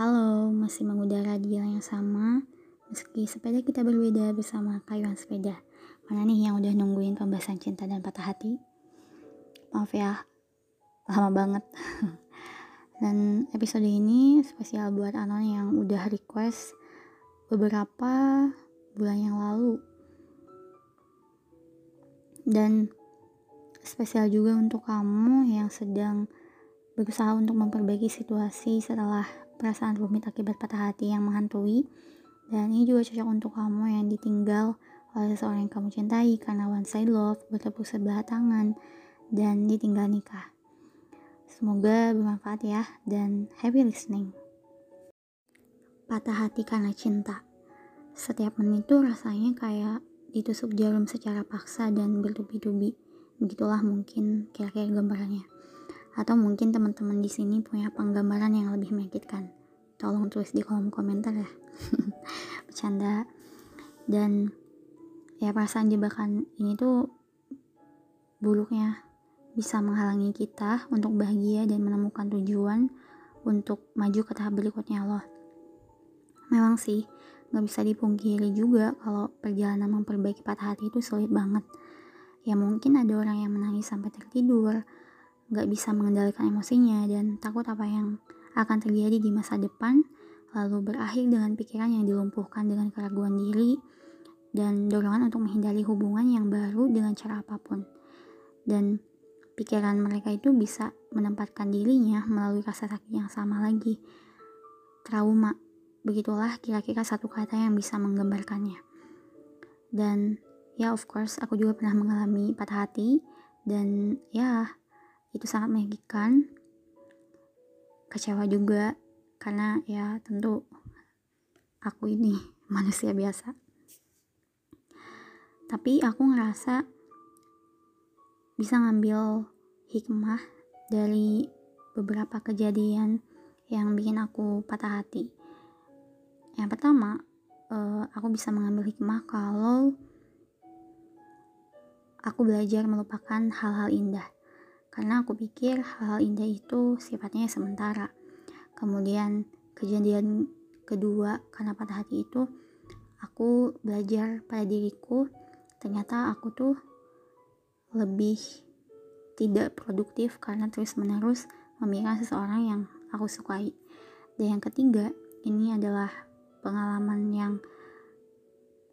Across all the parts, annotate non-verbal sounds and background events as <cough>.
Halo, masih mengudara di jalan yang sama. Meski sepeda kita berbeda bersama kayuan sepeda. Mana nih yang udah nungguin pembahasan cinta dan patah hati? Maaf ya, lama banget. <laughs> dan episode ini spesial buat Anon yang udah request beberapa bulan yang lalu. Dan spesial juga untuk kamu yang sedang berusaha untuk memperbaiki situasi setelah perasaan rumit akibat patah hati yang menghantui. Dan ini juga cocok untuk kamu yang ditinggal oleh seseorang yang kamu cintai karena one side love, bertepuk sebelah tangan, dan ditinggal nikah. Semoga bermanfaat ya, dan happy listening. Patah hati karena cinta. Setiap menit tuh rasanya kayak ditusuk jarum secara paksa dan bertubi-tubi. Begitulah mungkin kira-kira gambarannya atau mungkin teman-teman di sini punya penggambaran yang lebih menyakitkan. Tolong tulis di kolom komentar ya. <laughs> Bercanda. Dan ya perasaan jebakan ini tuh buruknya. Bisa menghalangi kita untuk bahagia dan menemukan tujuan untuk maju ke tahap berikutnya loh. Memang sih nggak bisa dipungkiri juga kalau perjalanan memperbaiki patah hati itu sulit banget. Ya mungkin ada orang yang menangis sampai tertidur gak bisa mengendalikan emosinya dan takut apa yang akan terjadi di masa depan, lalu berakhir dengan pikiran yang dilumpuhkan dengan keraguan diri dan dorongan untuk menghindari hubungan yang baru dengan cara apa pun. Dan pikiran mereka itu bisa menempatkan dirinya melalui rasa sakit yang sama lagi. Trauma, begitulah kira-kira satu kata yang bisa menggambarkannya. Dan ya of course aku juga pernah mengalami patah hati dan ya itu sangat menyakitkan. Kecewa juga karena ya tentu aku ini <laughs> manusia biasa. Tapi aku ngerasa bisa ngambil hikmah dari beberapa kejadian yang bikin aku patah hati. Yang pertama uh, aku bisa mengambil hikmah kalau aku belajar melupakan hal-hal indah karena aku pikir hal-hal indah itu sifatnya sementara. Kemudian kejadian kedua karena patah hati itu aku belajar pada diriku ternyata aku tuh lebih tidak produktif karena terus menerus memikirkan seseorang yang aku sukai. Dan yang ketiga, ini adalah pengalaman yang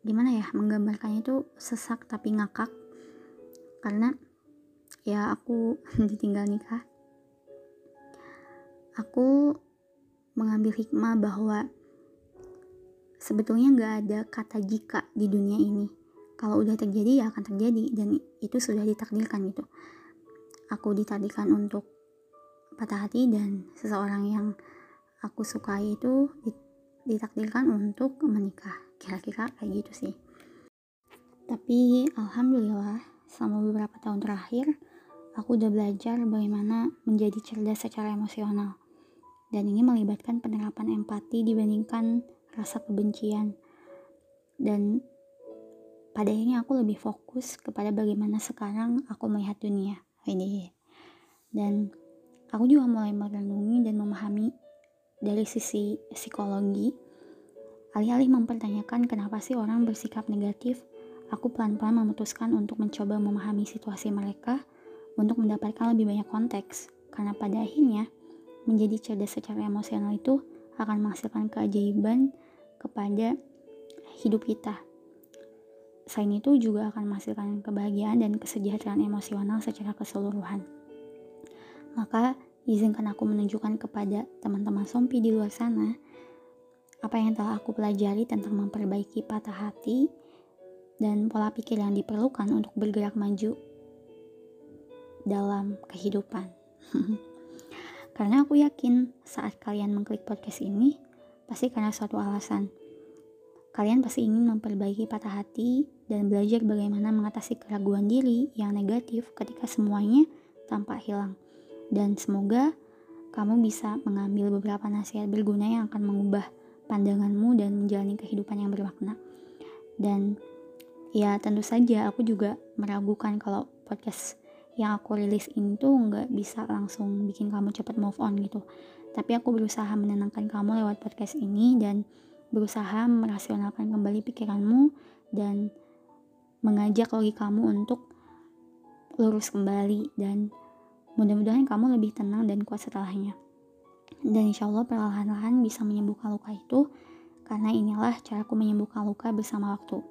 gimana ya menggambarkannya itu sesak tapi ngakak karena ya aku <laughs> ditinggal nikah aku mengambil hikmah bahwa sebetulnya nggak ada kata jika di dunia ini. Kalau udah terjadi ya akan terjadi dan itu sudah ditakdirkan gitu. Aku ditakdirkan untuk patah hati dan seseorang yang aku sukai itu ditakdirkan untuk menikah. Kira-kira kayak gitu sih. Tapi alhamdulillah selama beberapa tahun terakhir aku udah belajar bagaimana menjadi cerdas secara emosional. Dan ini melibatkan penerapan empati dibandingkan rasa kebencian. Dan pada ini aku lebih fokus kepada bagaimana sekarang aku melihat dunia. Ini. Dan aku juga mulai merenungi dan memahami dari sisi psikologi alih-alih mempertanyakan kenapa sih orang bersikap negatif, aku pelan-pelan memutuskan untuk mencoba memahami situasi mereka untuk mendapatkan lebih banyak konteks, karena pada akhirnya menjadi cerdas secara emosional itu akan menghasilkan keajaiban kepada hidup kita. Selain itu juga akan menghasilkan kebahagiaan dan kesejahteraan emosional secara keseluruhan. Maka izinkan aku menunjukkan kepada teman-teman sompi di luar sana apa yang telah aku pelajari tentang memperbaiki patah hati dan pola pikir yang diperlukan untuk bergerak maju dalam kehidupan. <laughs> karena aku yakin saat kalian mengklik podcast ini, pasti karena suatu alasan. Kalian pasti ingin memperbaiki patah hati dan belajar bagaimana mengatasi keraguan diri yang negatif ketika semuanya tampak hilang. Dan semoga kamu bisa mengambil beberapa nasihat berguna yang akan mengubah pandanganmu dan menjalani kehidupan yang bermakna. Dan ya tentu saja aku juga meragukan kalau podcast yang aku rilis ini tuh nggak bisa langsung bikin kamu cepat move on gitu Tapi aku berusaha menenangkan kamu lewat podcast ini dan berusaha merasionalkan kembali pikiranmu dan mengajak logikamu untuk lurus kembali dan mudah-mudahan kamu lebih tenang dan kuat setelahnya. Dan insya Allah perlahan-lahan bisa menyembuhkan luka itu karena inilah caraku menyembuhkan luka bersama waktu.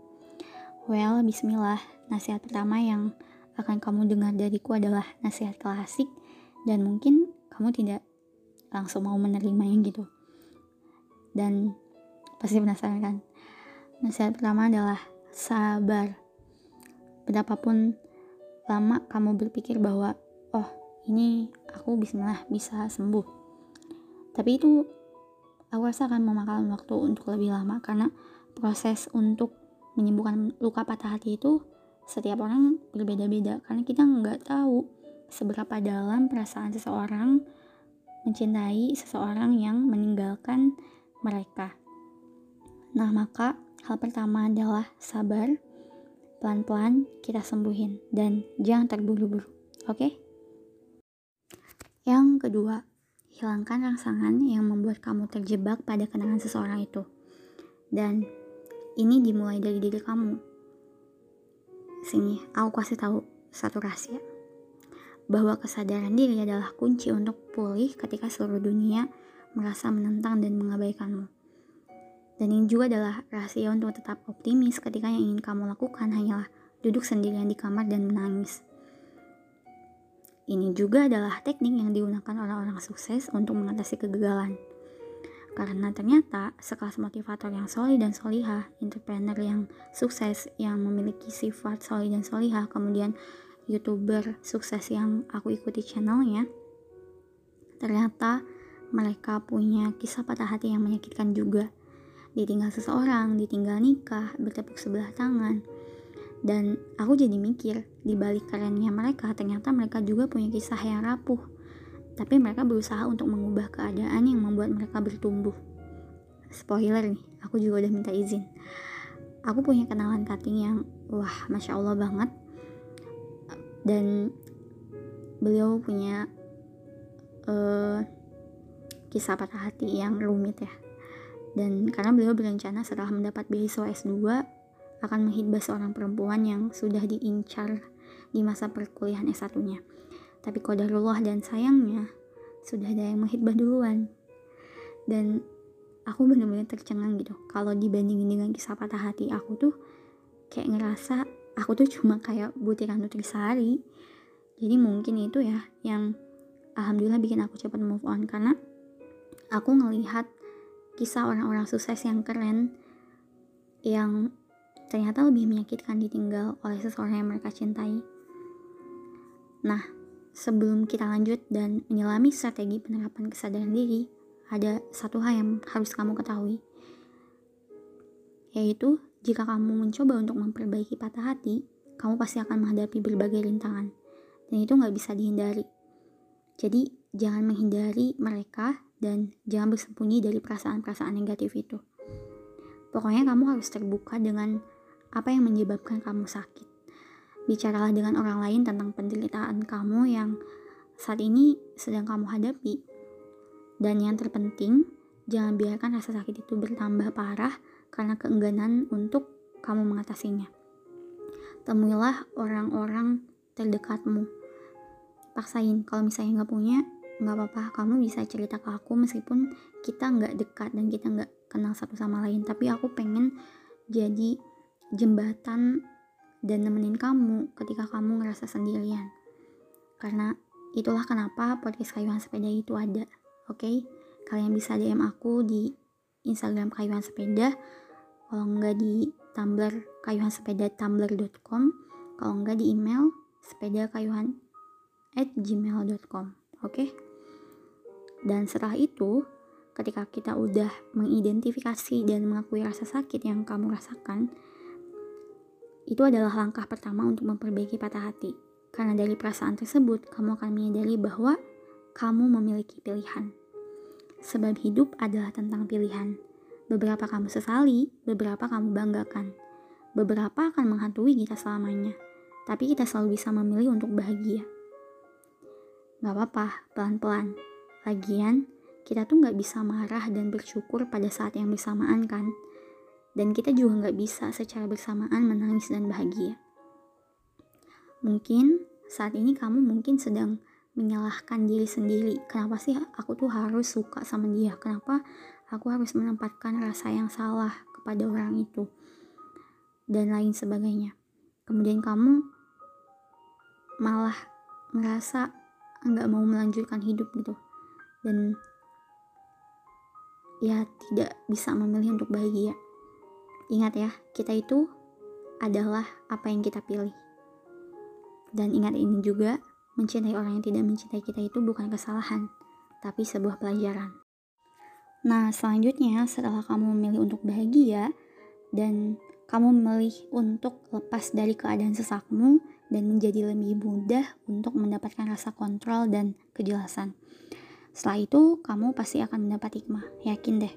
Well, bismillah, nasihat pertama yang akan kamu dengar dariku adalah nasihat klasik dan mungkin kamu tidak langsung mau menerimanya gitu. Dan pasti penasaran kan? Nasihat pertama adalah sabar. Betapapun lama kamu berpikir bahwa oh ini aku bismillah bisa sembuh tapi itu aku rasa akan memakan waktu untuk lebih lama karena proses untuk menyembuhkan luka patah hati itu setiap orang berbeda-beda karena kita nggak tahu seberapa dalam perasaan seseorang mencintai seseorang yang meninggalkan mereka. Nah, maka hal pertama adalah sabar, pelan-pelan kita sembuhin dan jangan terburu-buru. Oke? Okay? Yang kedua, hilangkan rangsangan yang membuat kamu terjebak pada kenangan seseorang itu. Dan ini dimulai dari diri kamu. Sini, aku kasih tahu satu rahasia. Bahwa kesadaran diri adalah kunci untuk pulih ketika seluruh dunia merasa menentang dan mengabaikanmu. Dan ini juga adalah rahasia untuk tetap optimis ketika yang ingin kamu lakukan hanyalah duduk sendirian di kamar dan menangis. Ini juga adalah teknik yang digunakan orang-orang sukses untuk mengatasi kegagalan. Karena ternyata sekelas motivator yang solid dan solihah, entrepreneur yang sukses, yang memiliki sifat solid dan solihah, kemudian youtuber sukses yang aku ikuti channelnya, ternyata mereka punya kisah patah hati yang menyakitkan juga ditinggal seseorang, ditinggal nikah, bertepuk sebelah tangan. Dan aku jadi mikir, di balik kerennya mereka, ternyata mereka juga punya kisah yang rapuh. Tapi mereka berusaha untuk mengubah keadaan yang membuat mereka bertumbuh. Spoiler nih, aku juga udah minta izin. Aku punya kenalan cutting yang, wah, masya Allah banget. Dan beliau punya uh, kisah patah hati yang rumit ya dan karena beliau berencana setelah mendapat beasiswa S2 akan menghibah seorang perempuan yang sudah diincar di masa perkuliahan S1-nya. Tapi kodarullah dan sayangnya sudah ada yang menghibah duluan. Dan aku benar-benar tercengang gitu. Kalau dibandingin dengan kisah patah hati aku tuh kayak ngerasa aku tuh cuma kayak butiran nutrisari. Jadi mungkin itu ya yang alhamdulillah bikin aku cepat move on karena aku ngelihat kisah orang-orang sukses yang keren yang ternyata lebih menyakitkan ditinggal oleh seseorang yang mereka cintai. Nah, sebelum kita lanjut dan menyelami strategi penerapan kesadaran diri, ada satu hal yang harus kamu ketahui, yaitu jika kamu mencoba untuk memperbaiki patah hati, kamu pasti akan menghadapi berbagai rintangan, dan itu nggak bisa dihindari. Jadi, jangan menghindari mereka dan jangan bersembunyi dari perasaan-perasaan negatif itu. Pokoknya kamu harus terbuka dengan apa yang menyebabkan kamu sakit. Bicaralah dengan orang lain tentang penderitaan kamu yang saat ini sedang kamu hadapi. Dan yang terpenting, jangan biarkan rasa sakit itu bertambah parah karena keengganan untuk kamu mengatasinya. Temuilah orang-orang terdekatmu. Paksain, kalau misalnya nggak punya, nggak apa-apa kamu bisa cerita ke aku meskipun kita nggak dekat dan kita nggak kenal satu sama lain tapi aku pengen jadi jembatan dan nemenin kamu ketika kamu ngerasa sendirian karena itulah kenapa podcast kayuhan sepeda itu ada oke okay? kalian bisa DM aku di Instagram kayuhan sepeda kalau nggak di Tumblr kayuhan sepeda tumblr.com kalau nggak di email sepeda kayuhan at gmail.com oke okay? Dan setelah itu, ketika kita udah mengidentifikasi dan mengakui rasa sakit yang kamu rasakan, itu adalah langkah pertama untuk memperbaiki patah hati. Karena dari perasaan tersebut, kamu akan menyadari bahwa kamu memiliki pilihan. Sebab hidup adalah tentang pilihan. Beberapa kamu sesali, beberapa kamu banggakan. Beberapa akan menghantui kita selamanya. Tapi kita selalu bisa memilih untuk bahagia. Gak apa-apa, pelan-pelan Lagian, kita tuh nggak bisa marah dan bersyukur pada saat yang bersamaan kan. Dan kita juga nggak bisa secara bersamaan menangis dan bahagia. Mungkin saat ini kamu mungkin sedang menyalahkan diri sendiri. Kenapa sih aku tuh harus suka sama dia? Kenapa aku harus menempatkan rasa yang salah kepada orang itu? Dan lain sebagainya. Kemudian kamu malah ngerasa nggak mau melanjutkan hidup gitu dan ya tidak bisa memilih untuk bahagia ingat ya kita itu adalah apa yang kita pilih dan ingat ini juga mencintai orang yang tidak mencintai kita itu bukan kesalahan tapi sebuah pelajaran nah selanjutnya setelah kamu memilih untuk bahagia dan kamu memilih untuk lepas dari keadaan sesakmu dan menjadi lebih mudah untuk mendapatkan rasa kontrol dan kejelasan. Setelah itu, kamu pasti akan mendapat hikmah, yakin deh.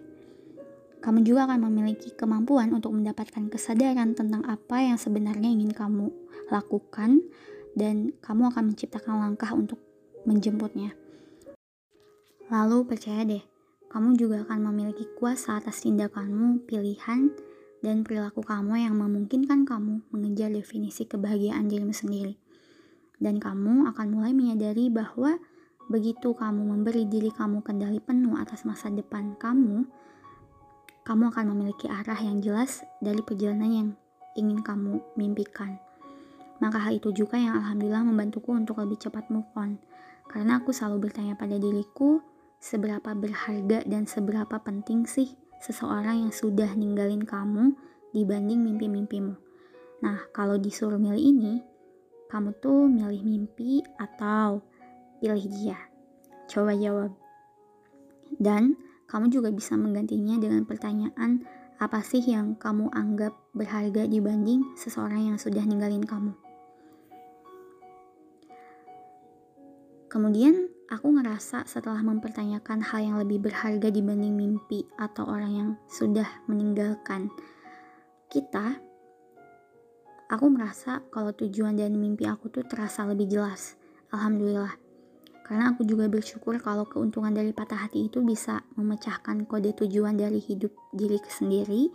Kamu juga akan memiliki kemampuan untuk mendapatkan kesadaran tentang apa yang sebenarnya ingin kamu lakukan, dan kamu akan menciptakan langkah untuk menjemputnya. Lalu percaya deh, kamu juga akan memiliki kuasa atas tindakanmu, pilihan, dan perilaku kamu yang memungkinkan kamu mengejar definisi kebahagiaan dirimu sendiri. Dan kamu akan mulai menyadari bahwa begitu kamu memberi diri kamu kendali penuh atas masa depan kamu, kamu akan memiliki arah yang jelas dari perjalanan yang ingin kamu mimpikan. Maka hal itu juga yang alhamdulillah membantuku untuk lebih cepat move on. Karena aku selalu bertanya pada diriku, seberapa berharga dan seberapa penting sih seseorang yang sudah ninggalin kamu dibanding mimpi-mimpimu. Nah, kalau disuruh milih ini, kamu tuh milih mimpi atau pilih dia? Coba jawab. Dan kamu juga bisa menggantinya dengan pertanyaan apa sih yang kamu anggap berharga dibanding seseorang yang sudah ninggalin kamu. Kemudian aku ngerasa setelah mempertanyakan hal yang lebih berharga dibanding mimpi atau orang yang sudah meninggalkan kita, aku merasa kalau tujuan dan mimpi aku tuh terasa lebih jelas. Alhamdulillah. Karena aku juga bersyukur kalau keuntungan dari patah hati itu bisa memecahkan kode tujuan dari hidup diri sendiri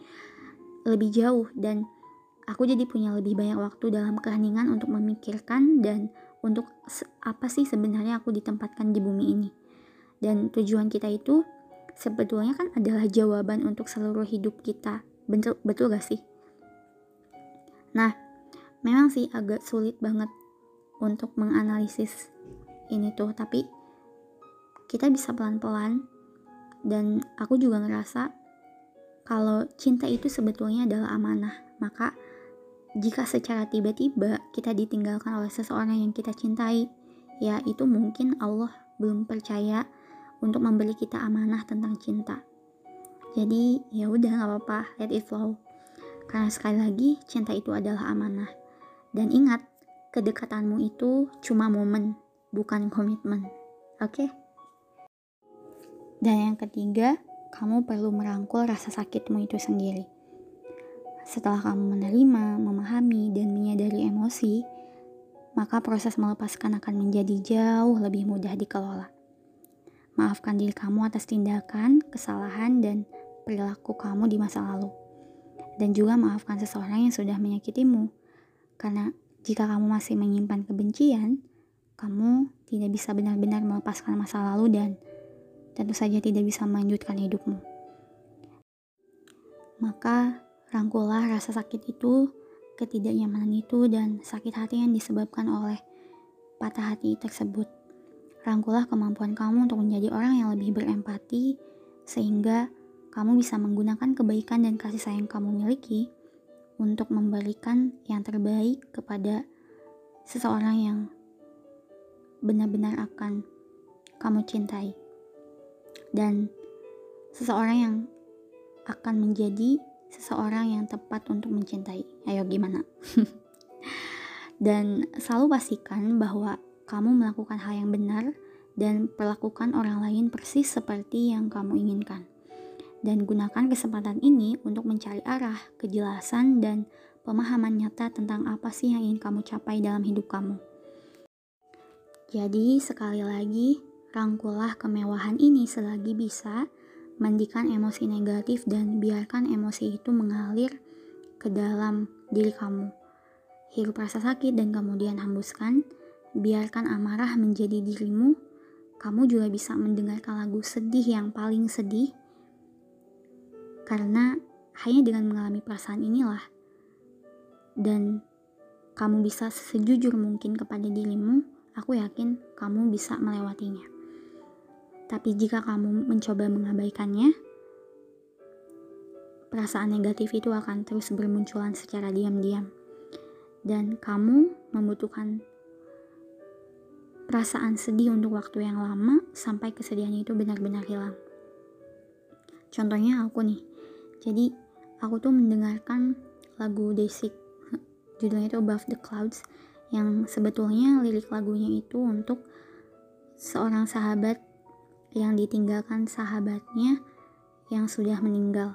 lebih jauh dan aku jadi punya lebih banyak waktu dalam keheningan untuk memikirkan dan untuk apa sih sebenarnya aku ditempatkan di bumi ini. Dan tujuan kita itu sebetulnya kan adalah jawaban untuk seluruh hidup kita. Betul, betul gak sih? Nah, memang sih agak sulit banget untuk menganalisis ini tuh, tapi kita bisa pelan-pelan dan aku juga ngerasa kalau cinta itu sebetulnya adalah amanah. Maka jika secara tiba-tiba kita ditinggalkan oleh seseorang yang kita cintai, ya itu mungkin Allah belum percaya untuk memberi kita amanah tentang cinta. Jadi ya udah nggak apa-apa, let it flow. Karena sekali lagi cinta itu adalah amanah. Dan ingat, kedekatanmu itu cuma momen, bukan komitmen. Oke? Okay? Dan yang ketiga, kamu perlu merangkul rasa sakitmu itu sendiri. Setelah kamu menerima, memahami, dan menyadari emosi, maka proses melepaskan akan menjadi jauh lebih mudah dikelola. Maafkan diri kamu atas tindakan, kesalahan, dan perilaku kamu di masa lalu. Dan juga maafkan seseorang yang sudah menyakitimu. Karena jika kamu masih menyimpan kebencian, kamu tidak bisa benar-benar melepaskan masa lalu dan tentu saja tidak bisa melanjutkan hidupmu. Maka Rangkullah rasa sakit itu, ketidaknyamanan itu, dan sakit hati yang disebabkan oleh patah hati tersebut. Rangkullah kemampuan kamu untuk menjadi orang yang lebih berempati, sehingga kamu bisa menggunakan kebaikan dan kasih sayang kamu miliki untuk memberikan yang terbaik kepada seseorang yang benar-benar akan kamu cintai, dan seseorang yang akan menjadi seseorang yang tepat untuk mencintai. Ayo gimana? <laughs> dan selalu pastikan bahwa kamu melakukan hal yang benar dan perlakukan orang lain persis seperti yang kamu inginkan. Dan gunakan kesempatan ini untuk mencari arah, kejelasan, dan pemahaman nyata tentang apa sih yang ingin kamu capai dalam hidup kamu. Jadi, sekali lagi, rangkulah kemewahan ini selagi bisa, mandikan emosi negatif dan biarkan emosi itu mengalir ke dalam diri kamu. Hirup rasa sakit dan kemudian hembuskan, biarkan amarah menjadi dirimu. Kamu juga bisa mendengarkan lagu sedih yang paling sedih, karena hanya dengan mengalami perasaan inilah, dan kamu bisa sejujur mungkin kepada dirimu, aku yakin kamu bisa melewatinya. Tapi jika kamu mencoba mengabaikannya, perasaan negatif itu akan terus bermunculan secara diam-diam. Dan kamu membutuhkan perasaan sedih untuk waktu yang lama sampai kesedihan itu benar-benar hilang. Contohnya aku nih, jadi aku tuh mendengarkan lagu Desik, judulnya itu Above the Clouds, yang sebetulnya lirik lagunya itu untuk seorang sahabat yang ditinggalkan sahabatnya yang sudah meninggal.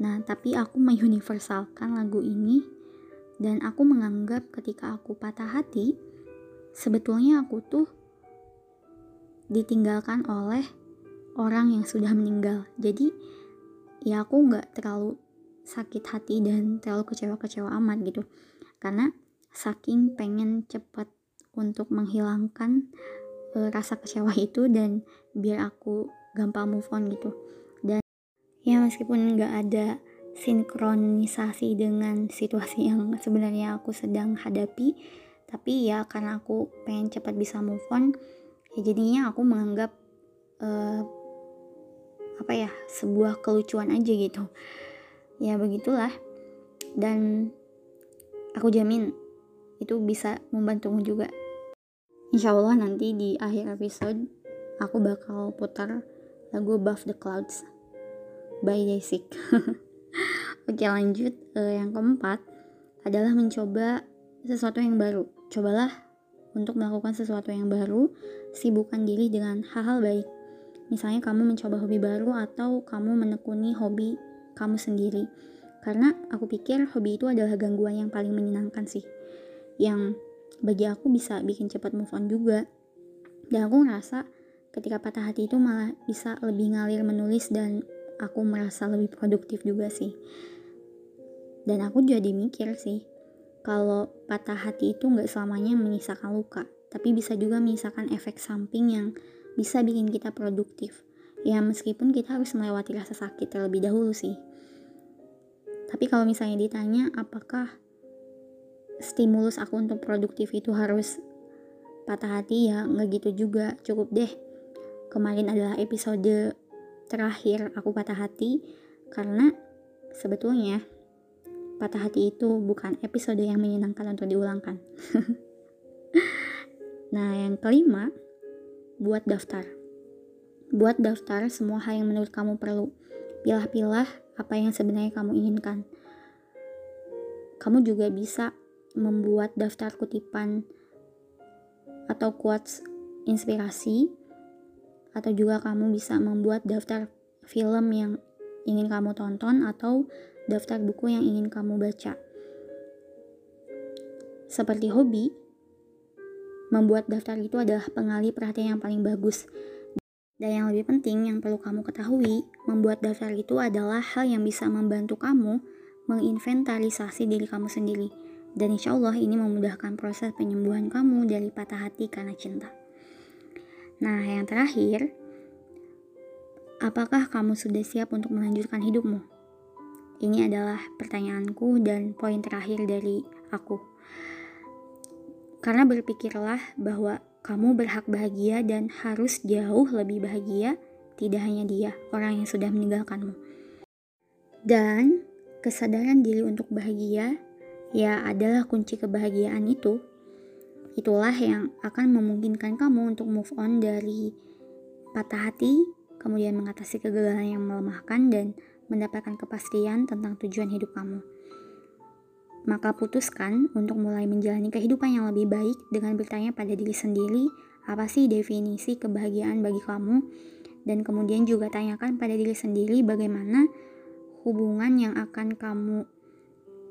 Nah, tapi aku menguniversalkan lagu ini dan aku menganggap ketika aku patah hati, sebetulnya aku tuh ditinggalkan oleh orang yang sudah meninggal. Jadi, ya aku nggak terlalu sakit hati dan terlalu kecewa-kecewa amat gitu. Karena saking pengen cepat untuk menghilangkan uh, rasa kecewa itu dan biar aku gampang move on gitu. Dan ya meskipun nggak ada sinkronisasi dengan situasi yang sebenarnya aku sedang hadapi tapi ya karena aku pengen cepat bisa move on ya jadinya aku menganggap uh, apa ya sebuah kelucuan aja gitu. Ya begitulah. Dan aku jamin itu bisa membantumu juga Insya Allah nanti di akhir episode aku bakal putar lagu Above the Clouds by Desik. <laughs> Oke lanjut, uh, yang keempat adalah mencoba sesuatu yang baru. Cobalah untuk melakukan sesuatu yang baru, sibukkan diri dengan hal-hal baik. Misalnya kamu mencoba hobi baru atau kamu menekuni hobi kamu sendiri. Karena aku pikir hobi itu adalah gangguan yang paling menyenangkan sih. Yang bagi aku bisa bikin cepat move on juga. Dan aku ngerasa ketika patah hati itu malah bisa lebih ngalir menulis dan aku merasa lebih produktif juga sih. Dan aku jadi mikir sih kalau patah hati itu nggak selamanya menyisakan luka tapi bisa juga menyisakan efek samping yang bisa bikin kita produktif. Ya meskipun kita harus melewati rasa sakit terlebih dahulu sih. Tapi kalau misalnya ditanya apakah stimulus aku untuk produktif itu harus patah hati ya nggak gitu juga. Cukup deh. Kemarin adalah episode terakhir aku patah hati karena sebetulnya patah hati itu bukan episode yang menyenangkan untuk diulangkan. <laughs> Nah yang kelima buat daftar. Buat daftar semua hal yang menurut kamu perlu. Pilah-pilah apa yang sebenarnya kamu inginkan. Kamu juga bisa membuat daftar kutipan atau quotes inspirasi atau juga kamu bisa membuat daftar film yang ingin kamu tonton atau daftar buku yang ingin kamu baca. Seperti hobi, membuat daftar itu adalah pengalih perhatian yang paling bagus. Dan yang lebih penting yang perlu kamu ketahui, membuat daftar itu adalah hal yang bisa membantu kamu menginventarisasi diri kamu sendiri dan insya Allah ini memudahkan proses penyembuhan kamu dari patah hati karena cinta. Nah, yang terakhir, apakah kamu sudah siap untuk melanjutkan hidupmu? Ini adalah pertanyaanku dan poin terakhir dari aku. Karena berpikirlah bahwa kamu berhak bahagia dan harus jauh lebih bahagia, tidak hanya dia, orang yang sudah meninggalkanmu. Dan kesadaran diri untuk bahagia ya adalah kunci kebahagiaan itu. Itulah yang akan memungkinkan kamu untuk move on dari patah hati, kemudian mengatasi kegagalan yang melemahkan dan mendapatkan kepastian tentang tujuan hidup kamu. Maka putuskan untuk mulai menjalani kehidupan yang lebih baik dengan bertanya pada diri sendiri, apa sih definisi kebahagiaan bagi kamu? Dan kemudian juga tanyakan pada diri sendiri bagaimana hubungan yang akan kamu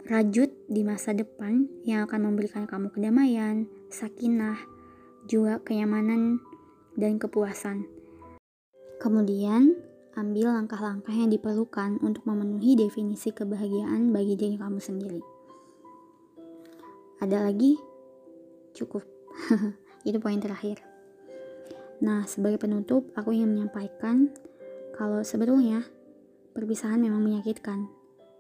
rajut di masa depan yang akan memberikan kamu kedamaian, sakinah, juga kenyamanan dan kepuasan. Kemudian, ambil langkah-langkah yang diperlukan untuk memenuhi definisi kebahagiaan bagi diri kamu sendiri. Ada lagi? Cukup. <laughs> Itu poin terakhir. Nah, sebagai penutup, aku ingin menyampaikan kalau sebetulnya perpisahan memang menyakitkan,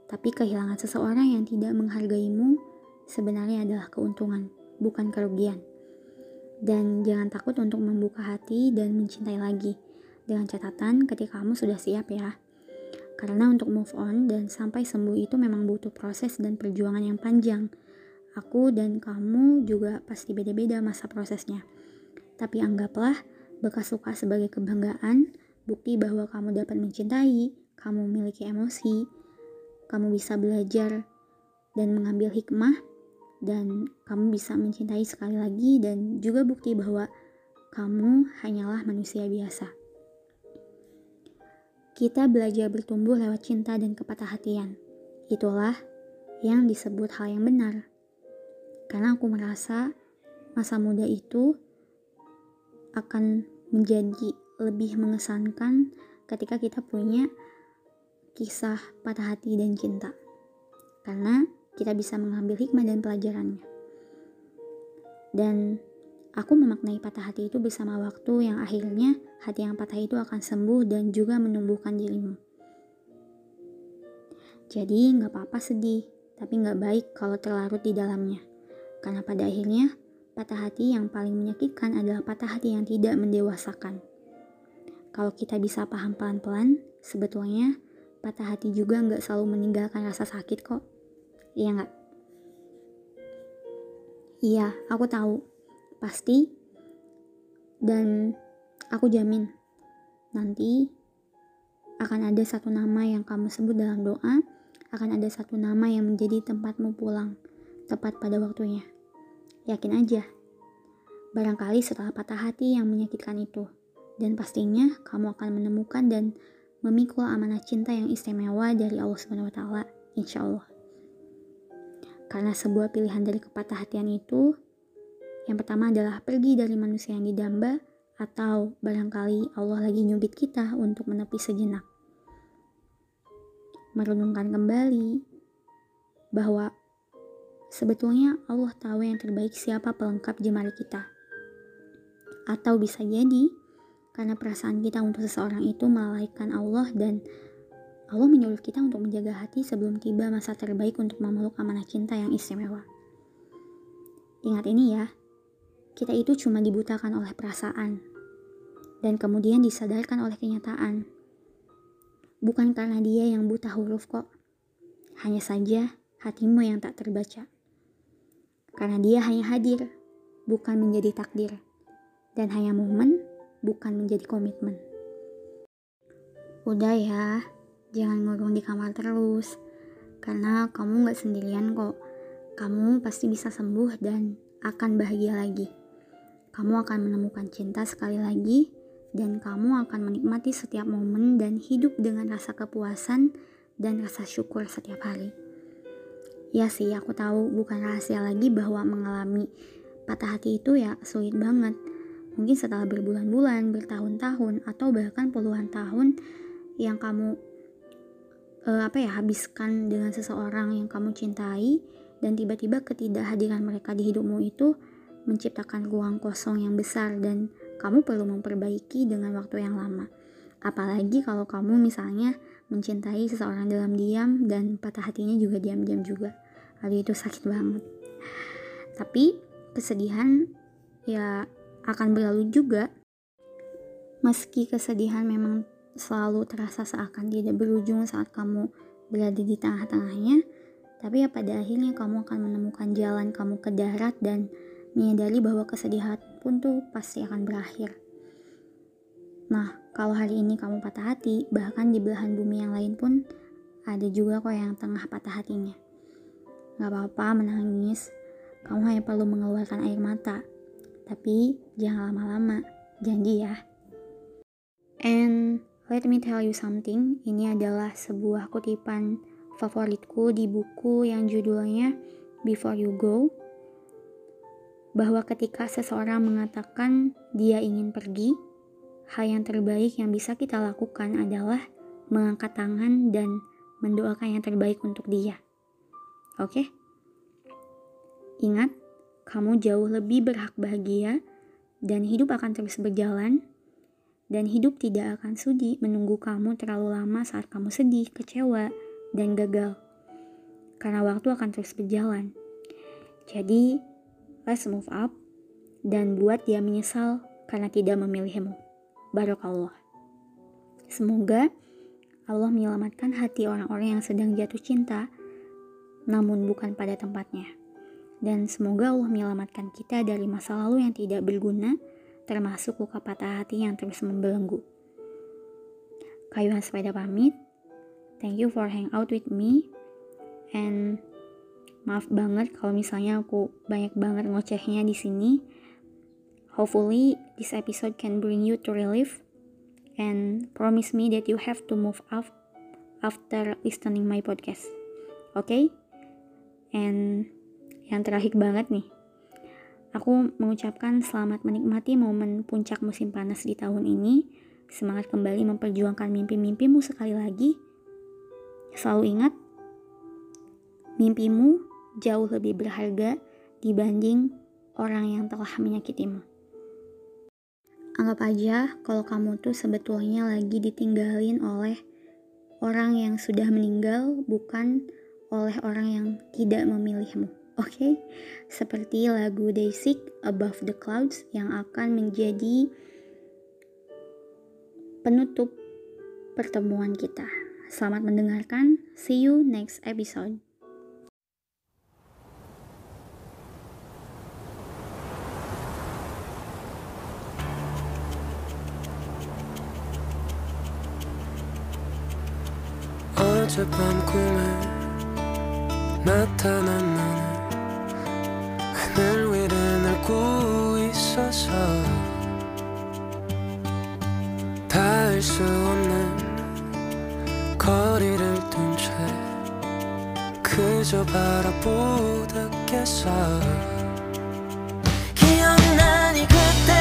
tapi kehilangan seseorang yang tidak menghargaimu sebenarnya adalah keuntungan, bukan kerugian. Dan jangan takut untuk membuka hati dan mencintai lagi dengan catatan ketika kamu sudah siap ya. Karena untuk move on dan sampai sembuh itu memang butuh proses dan perjuangan yang panjang. Aku dan kamu juga pasti beda-beda masa prosesnya. Tapi anggaplah bekas luka sebagai kebanggaan, bukti bahwa kamu dapat mencintai, kamu memiliki emosi, kamu bisa belajar dan mengambil hikmah, dan kamu bisa mencintai sekali lagi, dan juga bukti bahwa kamu hanyalah manusia biasa. Kita belajar bertumbuh lewat cinta dan kepatah hatian. Itulah yang disebut hal yang benar. Karena aku merasa masa muda itu akan menjadi lebih mengesankan ketika kita punya kisah patah hati dan cinta. Karena kita bisa mengambil hikmah dan pelajarannya. Dan Aku memaknai patah hati itu bersama waktu yang akhirnya hati yang patah itu akan sembuh dan juga menumbuhkan dirimu. Jadi nggak apa-apa sedih, tapi nggak baik kalau terlarut di dalamnya. Karena pada akhirnya, patah hati yang paling menyakitkan adalah patah hati yang tidak mendewasakan. Kalau kita bisa paham pelan-pelan, sebetulnya patah hati juga nggak selalu meninggalkan rasa sakit kok. Iya nggak? Iya, aku tahu pasti dan aku jamin nanti akan ada satu nama yang kamu sebut dalam doa akan ada satu nama yang menjadi tempatmu pulang tepat pada waktunya yakin aja barangkali setelah patah hati yang menyakitkan itu dan pastinya kamu akan menemukan dan memikul amanah cinta yang istimewa dari Allah Subhanahu wa taala insya Allah karena sebuah pilihan dari kepatah hatian itu yang pertama adalah pergi dari manusia yang didamba atau barangkali Allah lagi nyubit kita untuk menepi sejenak. Merenungkan kembali bahwa sebetulnya Allah tahu yang terbaik siapa pelengkap jemari kita. Atau bisa jadi karena perasaan kita untuk seseorang itu melalaikan Allah dan Allah menyuruh kita untuk menjaga hati sebelum tiba masa terbaik untuk memeluk amanah cinta yang istimewa. Ingat ini ya, kita itu cuma dibutakan oleh perasaan dan kemudian disadarkan oleh kenyataan. Bukan karena dia yang buta huruf kok. Hanya saja hatimu yang tak terbaca. Karena dia hanya hadir, bukan menjadi takdir. Dan hanya momen, bukan menjadi komitmen. Udah ya, jangan ngurung di kamar terus. Karena kamu gak sendirian kok. Kamu pasti bisa sembuh dan akan bahagia lagi kamu akan menemukan cinta sekali lagi dan kamu akan menikmati setiap momen dan hidup dengan rasa kepuasan dan rasa syukur setiap hari. Ya sih, aku tahu bukan rahasia lagi bahwa mengalami patah hati itu ya sulit banget. Mungkin setelah berbulan-bulan, bertahun-tahun, atau bahkan puluhan tahun yang kamu uh, apa ya habiskan dengan seseorang yang kamu cintai dan tiba-tiba ketidakhadiran mereka di hidupmu itu menciptakan ruang kosong yang besar dan kamu perlu memperbaiki dengan waktu yang lama. Apalagi kalau kamu misalnya mencintai seseorang dalam diam dan patah hatinya juga diam-diam juga. Aduh itu sakit banget. Tapi kesedihan ya akan berlalu juga. Meski kesedihan memang selalu terasa seakan tidak berujung saat kamu berada di tengah-tengahnya, tapi ya pada akhirnya kamu akan menemukan jalan kamu ke darat dan menyadari bahwa kesedihan pun tuh pasti akan berakhir. Nah, kalau hari ini kamu patah hati, bahkan di belahan bumi yang lain pun ada juga kok yang tengah patah hatinya. Gak apa-apa menangis, kamu hanya perlu mengeluarkan air mata. Tapi jangan lama-lama, janji ya. And let me tell you something, ini adalah sebuah kutipan favoritku di buku yang judulnya Before You Go bahwa ketika seseorang mengatakan dia ingin pergi, hal yang terbaik yang bisa kita lakukan adalah mengangkat tangan dan mendoakan yang terbaik untuk dia. Oke? Okay? Ingat, kamu jauh lebih berhak bahagia dan hidup akan terus berjalan dan hidup tidak akan sudi menunggu kamu terlalu lama saat kamu sedih, kecewa, dan gagal. Karena waktu akan terus berjalan. Jadi, let's move up dan buat dia menyesal karena tidak memilihmu. Barakallah. Semoga Allah menyelamatkan hati orang-orang yang sedang jatuh cinta, namun bukan pada tempatnya. Dan semoga Allah menyelamatkan kita dari masa lalu yang tidak berguna, termasuk luka patah hati yang terus membelenggu. Kayuhan sepeda pamit. Thank you for hang out with me. And Maaf banget kalau misalnya aku banyak banget ngocehnya di sini. Hopefully this episode can bring you to relief and promise me that you have to move up after listening my podcast. Okay? And yang terakhir banget nih. Aku mengucapkan selamat menikmati momen puncak musim panas di tahun ini. Semangat kembali memperjuangkan mimpi-mimpimu sekali lagi. Selalu ingat, mimpimu jauh lebih berharga dibanding orang yang telah menyakitimu. Anggap aja kalau kamu tuh sebetulnya lagi ditinggalin oleh orang yang sudah meninggal, bukan oleh orang yang tidak memilihmu. Oke, okay? seperti lagu Daisy Above the Clouds yang akan menjadi penutup pertemuan kita. Selamat mendengarkan. See you next episode. 어젯밤 꿈에 나타난 닿을 수 없는 거리를 둔 채 그저 바라보다 깼어 기억나니 그때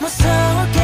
무서워 가